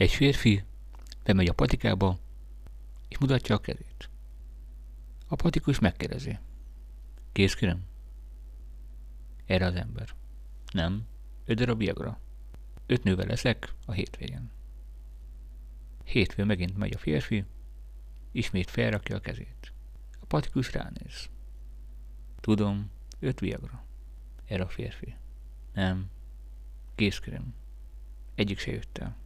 Egy férfi bemegy a patikába, és mutatja a kezét. A patikus megkérdezi. Kész kérem? Erre az ember. Nem, öt darab viagra. Öt nővel leszek a hétvégén. Hétfő megint megy a férfi, ismét felrakja a kezét. A patikus ránéz. Tudom, öt viagra. Erre a férfi. Nem, készköröm. Egyik se jött el.